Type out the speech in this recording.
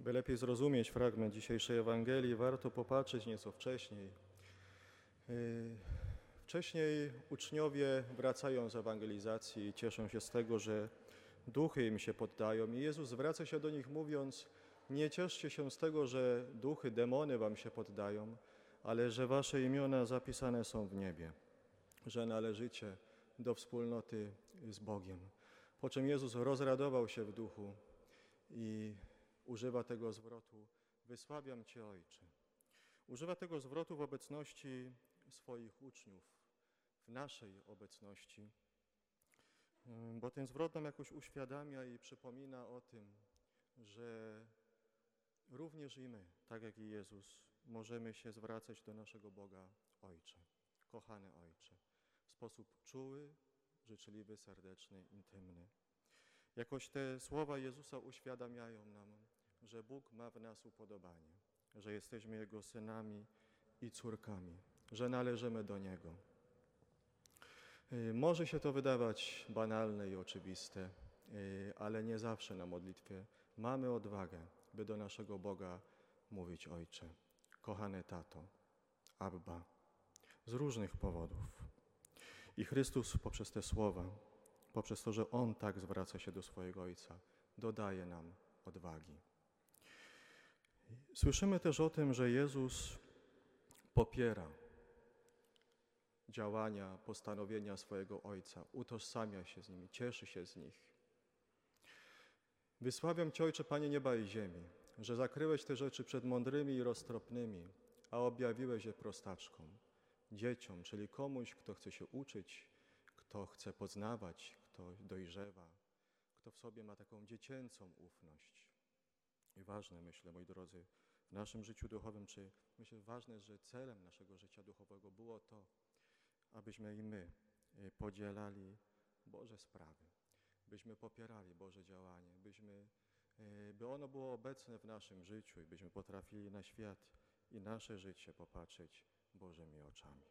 By lepiej zrozumieć fragment dzisiejszej Ewangelii, warto popatrzeć nieco wcześniej. Yy, Wcześniej uczniowie wracają z ewangelizacji i cieszą się z tego, że duchy im się poddają. I Jezus zwraca się do nich mówiąc: Nie cieszcie się z tego, że duchy, demony wam się poddają, ale że wasze imiona zapisane są w niebie, że należycie do wspólnoty z Bogiem. Po czym Jezus rozradował się w duchu i używa tego zwrotu: Wysławiam Cię, Ojcze. Używa tego zwrotu w obecności swoich uczniów, w naszej obecności, bo ten zwrot nam jakoś uświadamia i przypomina o tym, że również i my, tak jak i Jezus, możemy się zwracać do naszego Boga Ojcze, kochany Ojcze, w sposób czuły, życzliwy, serdeczny, intymny. Jakoś te słowa Jezusa uświadamiają nam, że Bóg ma w nas upodobanie, że jesteśmy Jego synami i córkami, że należymy do Niego. Y, Może się to wydawać banalne i oczywiste, y, ale nie zawsze na modlitwie mamy odwagę, by do naszego Boga mówić Ojcze, kochany Tato, Abba, z różnych powodów. I Chrystus poprzez te słowa, poprzez to, że On tak zwraca się do swojego Ojca, dodaje nam odwagi. Słyszymy też o tym, że Jezus popiera działania, postanowienia swojego Ojca, utożsamia się z nimi, cieszy się z nich. Wysławiam Cię, Ojcze, Panie nieba i ziemi, że zakryłeś te rzeczy przed mądrymi i roztropnymi, a objawiłeś je prostaczkom, dzieciom, czyli komuś, kto chce się uczyć, kto chce poznawać, kto dojrzewa, kto w sobie ma taką dziecięcą ufność. I ważne, myślę, moi drodzy, w naszym życiu duchowym, czy myślę, ważne, że celem naszego życia duchowego było to, abyśmy i my y, podzielali Boże sprawy, byśmy popierali Boże działanie, byśmy, y, by ono było obecne w naszym życiu i byśmy potrafili na świat i nasze życie popatrzeć Bożymi oczami.